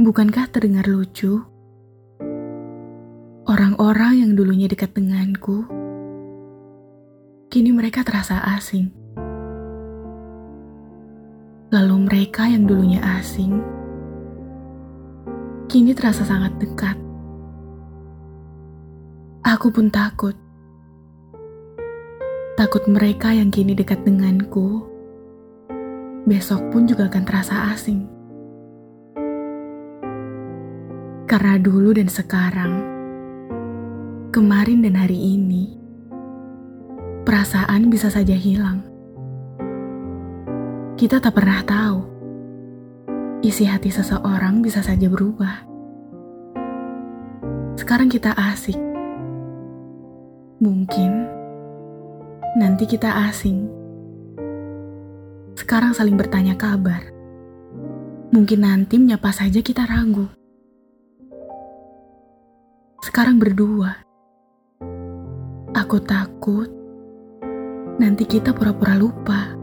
Bukankah terdengar lucu? Orang-orang yang dulunya dekat denganku, kini mereka terasa asing. Lalu mereka yang dulunya asing, kini terasa sangat dekat. Aku pun takut. Takut mereka yang kini dekat denganku, besok pun juga akan terasa asing. Karena dulu dan sekarang, kemarin dan hari ini, perasaan bisa saja hilang. Kita tak pernah tahu, isi hati seseorang bisa saja berubah. Sekarang kita asik. Mungkin nanti kita asing. Sekarang saling bertanya kabar. Mungkin nanti menyapa saja kita ragu sekarang berdua. Aku takut nanti kita pura-pura lupa.